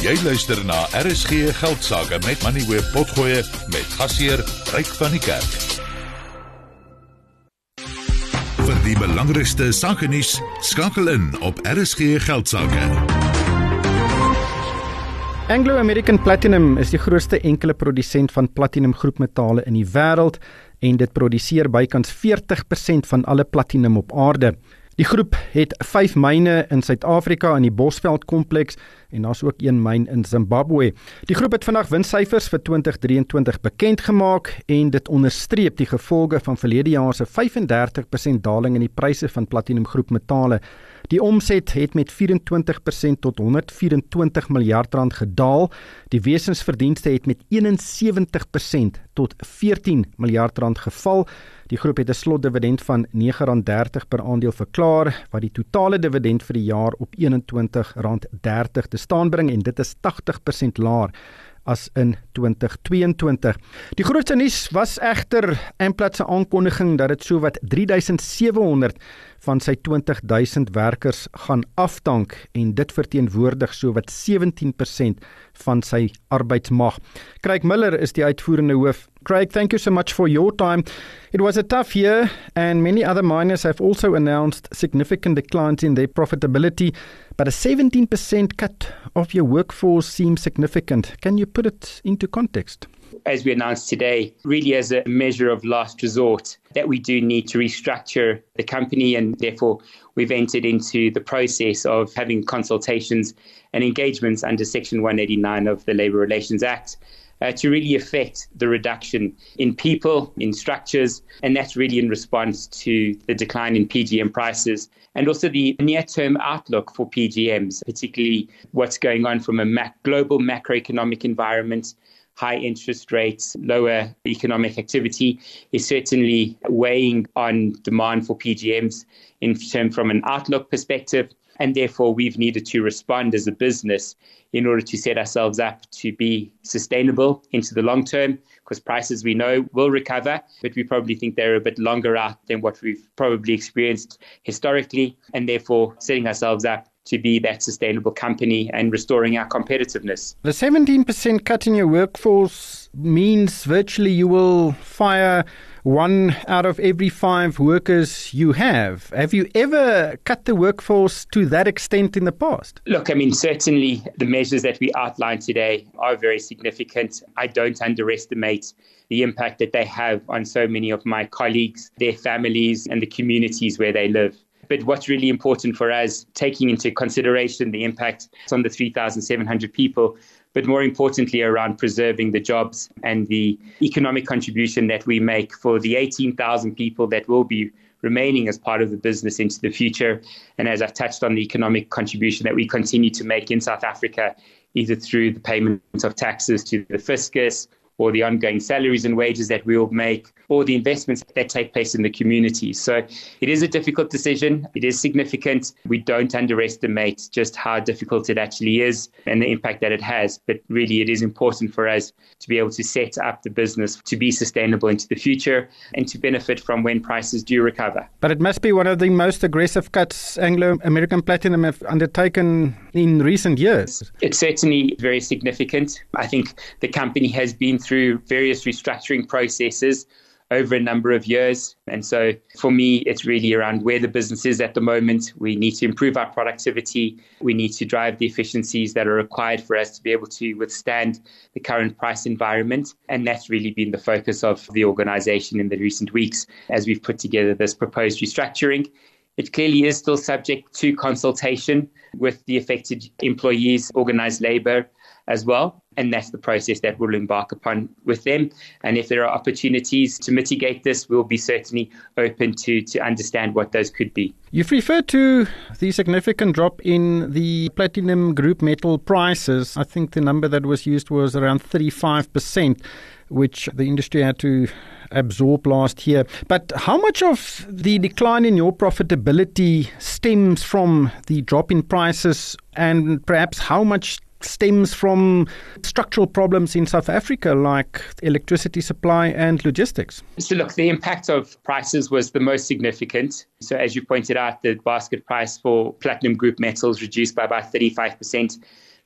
Jy luister na RSG Geldsaake met Money Web Potgoe met gasheer Ryk van die Kerk. Vir die belangrikste sake nuus skakel in op RSG Geldsaake. Anglo American Platinum is die grootste enkele produsent van platinum groepmetale in die wêreld en dit produseer bykans 40% van alle platinum op aarde. Die groep het 5 myne in Suid-Afrika in die Bosveld kompleks en daar's ook een myn in Zimbabwe. Die groep het vandag winssyfers vir 2023 bekend gemaak en dit onderstreep die gevolge van verlede jaar se 35% daling in die pryse van platinum groepmetale. Die omset het met 24% tot 124 miljard rand gedaal. Die wesensverdienste het met 71% tot 14 miljard rand geval. Die groep het 'n slotdividend van R9.30 per aandeel verklaar wat die totale dividend vir die jaar op R21.30 te staan bring en dit is 80% laer as in 2022. Die grootste nuus was egter Amplat se aankondiging dat dit sowat 3700 van sy 20000 werkers gaan afdank en dit verteenwoordig sowat 17% van sy arbeidsmag. Craig Miller is die uitvoerende hoof. Craig, thank you so much for your time. It was a tough year and many other miners have also announced significant declines in their profitability, but a 17% cut of your workforce seems significant. Can you put it into context? as we announced today, really as a measure of last resort, that we do need to restructure the company, and therefore we've entered into the process of having consultations and engagements under Section 189 of the Labour Relations Act. Uh, to really affect the reduction in people, in structures, and that's really in response to the decline in PGM prices and also the near term outlook for PGMs, particularly what's going on from a mac- global macroeconomic environment high interest rates, lower economic activity is certainly weighing on demand for PGMs in term from an outlook perspective. And therefore, we've needed to respond as a business in order to set ourselves up to be sustainable into the long term, because prices we know will recover, but we probably think they're a bit longer out than what we've probably experienced historically, and therefore setting ourselves up to be that sustainable company and restoring our competitiveness. The 17% cut in your workforce means virtually you will fire one out of every five workers you have. Have you ever cut the workforce to that extent in the past? Look, I mean, certainly the measures that we outlined today are very significant. I don't underestimate the impact that they have on so many of my colleagues, their families, and the communities where they live. But what's really important for us, taking into consideration the impact on the 3,700 people, but more importantly, around preserving the jobs and the economic contribution that we make for the 18,000 people that will be remaining as part of the business into the future. And as I've touched on, the economic contribution that we continue to make in South Africa, either through the payment of taxes to the fiscus or the ongoing salaries and wages that we will make, or the investments that take place in the community. So it is a difficult decision. It is significant. We don't underestimate just how difficult it actually is and the impact that it has. But really, it is important for us to be able to set up the business to be sustainable into the future and to benefit from when prices do recover. But it must be one of the most aggressive cuts Anglo American Platinum have undertaken in recent years. It's certainly very significant. I think the company has been through various restructuring processes over a number of years. And so for me, it's really around where the business is at the moment. We need to improve our productivity. We need to drive the efficiencies that are required for us to be able to withstand the current price environment. And that's really been the focus of the organization in the recent weeks as we've put together this proposed restructuring. It clearly is still subject to consultation with the affected employees, organized labor as well. And that's the process that we'll embark upon with them. And if there are opportunities to mitigate this, we'll be certainly open to, to understand what those could be. You've referred to the significant drop in the platinum group metal prices. I think the number that was used was around 35%, which the industry had to absorb last year. But how much of the decline in your profitability stems from the drop in prices, and perhaps how much stems from structural problems in South Africa, like electricity supply and logistics? So, look, the impact of prices was the most significant. So, as you pointed out, the basket price for platinum group metals reduced by about 35%.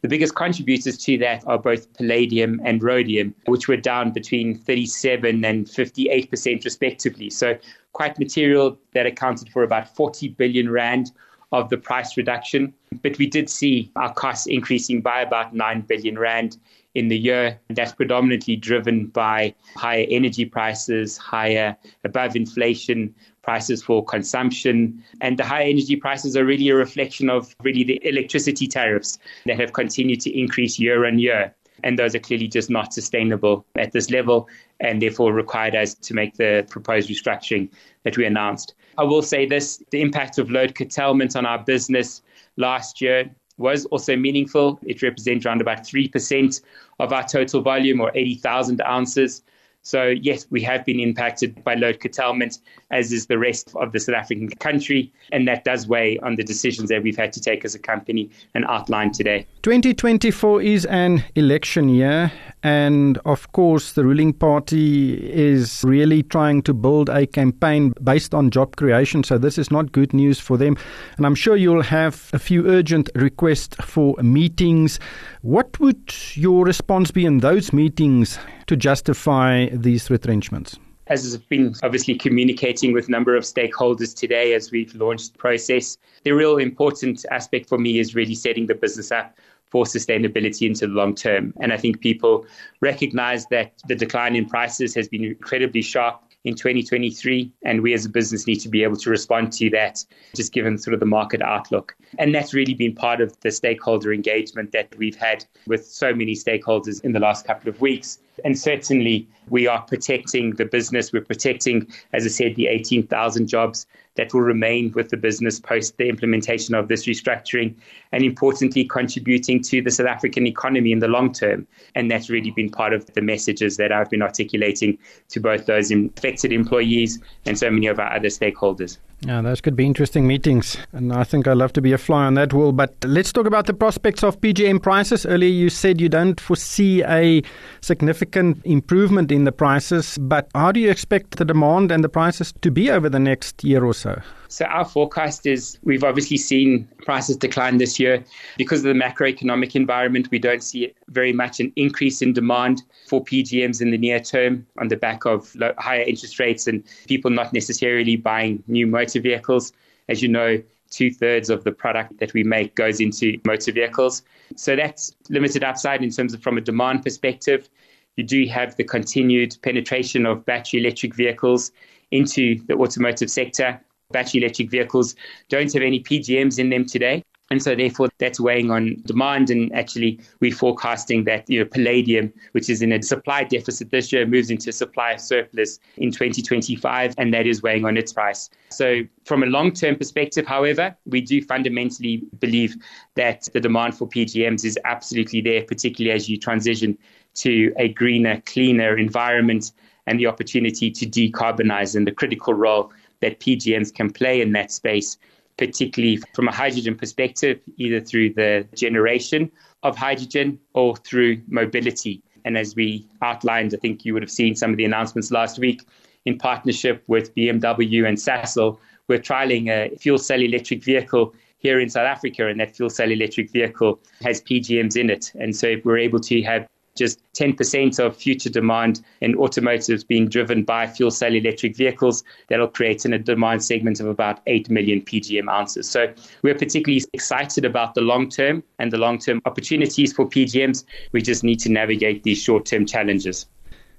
The biggest contributors to that are both palladium and rhodium, which were down between 37 and 58% respectively. So quite material that accounted for about 40 billion rand of the price reduction. But we did see our costs increasing by about 9 billion rand in the year. That's predominantly driven by higher energy prices, higher above inflation prices for consumption. And the high energy prices are really a reflection of really the electricity tariffs that have continued to increase year on year. And those are clearly just not sustainable at this level and therefore required us to make the proposed restructuring that we announced. I will say this the impact of load curtailment on our business last year was also meaningful. It represents around about 3% of our total volume or 80,000 ounces. So, yes, we have been impacted by load curtailment, as is the rest of the South African country. And that does weigh on the decisions that we've had to take as a company and outline today. 2024 is an election year. And of course, the ruling party is really trying to build a campaign based on job creation. So, this is not good news for them. And I'm sure you'll have a few urgent requests for meetings. What would your response be in those meetings to justify these retrenchments? As has been obviously communicating with a number of stakeholders today as we've launched the process, the real important aspect for me is really setting the business up for sustainability into the long term. And I think people recognize that the decline in prices has been incredibly sharp in 2023. And we as a business need to be able to respond to that, just given sort of the market outlook. And that's really been part of the stakeholder engagement that we've had with so many stakeholders in the last couple of weeks. And certainly, we are protecting the business. We're protecting, as I said, the 18,000 jobs that will remain with the business post the implementation of this restructuring, and importantly, contributing to the South African economy in the long term. And that's really been part of the messages that I've been articulating to both those affected employees and so many of our other stakeholders. Yeah, those could be interesting meetings. And I think I'd love to be a fly on that wall. But let's talk about the prospects of PGM prices. Earlier, you said you don't foresee a significant improvement in the prices. But how do you expect the demand and the prices to be over the next year or so? So our forecast is we've obviously seen prices decline this year because of the macroeconomic environment. We don't see very much an increase in demand for PGMs in the near term on the back of higher interest rates and people not necessarily buying new motor vehicles. As you know, two thirds of the product that we make goes into motor vehicles. So that's limited upside in terms of from a demand perspective. You do have the continued penetration of battery electric vehicles into the automotive sector battery electric vehicles don't have any PGMs in them today. And so therefore that's weighing on demand and actually we're forecasting that you know palladium, which is in a supply deficit this year, moves into supply surplus in 2025 and that is weighing on its price. So from a long-term perspective, however, we do fundamentally believe that the demand for PGMs is absolutely there, particularly as you transition to a greener, cleaner environment and the opportunity to decarbonize and the critical role that PGMs can play in that space, particularly from a hydrogen perspective, either through the generation of hydrogen or through mobility. And as we outlined, I think you would have seen some of the announcements last week in partnership with BMW and Sasol, we're trialing a fuel cell electric vehicle here in South Africa, and that fuel cell electric vehicle has PGMs in it. And so if we're able to have just 10% of future demand in automotives being driven by fuel cell electric vehicles. That'll create in a demand segment of about 8 million PGM ounces. So we're particularly excited about the long term and the long term opportunities for PGMs. We just need to navigate these short term challenges.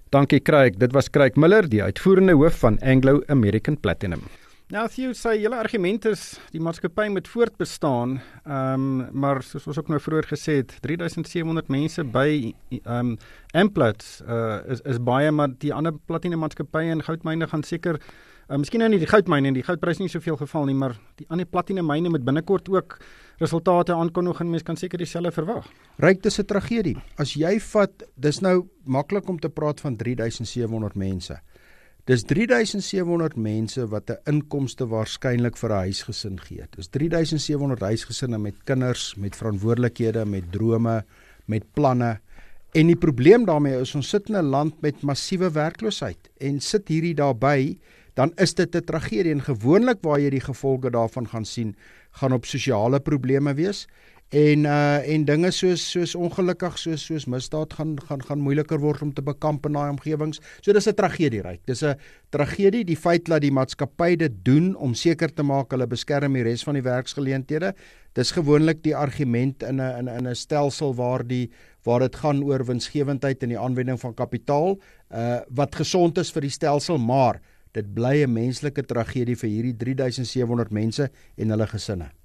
Dankie Craig. Dit was Craig Miller, die uitvoerende hoof van Anglo American Platinum. Nou Theo sê julle argument is die maatskappy moet voortbestaan. Ehm um, maar soos ons ook nou vroeër gesê het, 3700 mense by ehm um, Amplats uh, is is baie maar die ander platine maatskappye en goudmyne gaan seker uh, miskien nou nie die goudmyne en die goudprys nie soveel geval nie, maar die ander platine myne met binnekort ook resultate aankondig en mense kan seker dieselfde verwag. Ryk dis 'n tragedie. As jy vat, dis nou maklik om te praat van 3700 mense. Dis 3700 mense wat 'n inkomste waarskynlik vir 'n huisgesin gee. Dis 3700 huisgesinne met kinders, met verantwoordelikhede, met drome, met planne. En die probleem daarmee is ons sit in 'n land met massiewe werkloosheid en sit hierdie daarbey, dan is dit 'n tragedie en gewoonlik waar jy die gevolge daarvan gaan sien, gaan op sosiale probleme wees en uh en dinge soos soos ongelukkig soos soos misdaad gaan gaan gaan moeiliker word om te bekamp in daai omgewings. So dis 'n tragedie, ryk. Dis 'n tragedie die feit dat die maatskappy dit doen om seker te maak hulle beskerm die res van die werksgeleenthede. Dis gewoonlik die argument in 'n in 'n 'n stelsel waar die waar dit gaan oor winsgewendheid en die aanwending van kapitaal uh wat gesond is vir die stelsel, maar dit bly 'n menslike tragedie vir hierdie 3700 mense en hulle gesinne.